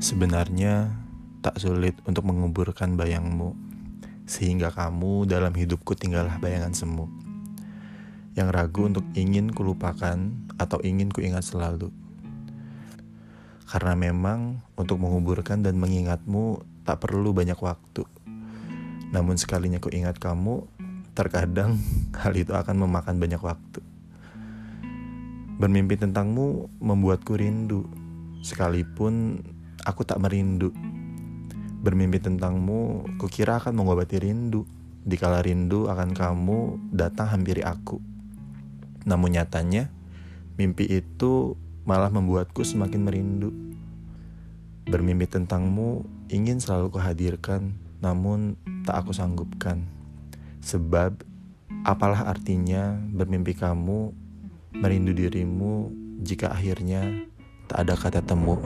Sebenarnya tak sulit untuk menguburkan bayangmu, sehingga kamu dalam hidupku tinggallah bayangan semu. Yang ragu untuk ingin kulupakan atau ingin kuingat selalu. Karena memang untuk menguburkan dan mengingatmu tak perlu banyak waktu. Namun sekalinya kuingat kamu, terkadang hal itu akan memakan banyak waktu. Bermimpi tentangmu membuatku rindu, sekalipun aku tak merindu. Bermimpi tentangmu, kukira akan mengobati rindu. Dikala rindu akan kamu datang hampiri aku. Namun nyatanya, mimpi itu malah membuatku semakin merindu. Bermimpi tentangmu ingin selalu kuhadirkan, namun tak aku sanggupkan. Sebab, apalah artinya bermimpi kamu, merindu dirimu jika akhirnya tak ada kata temu.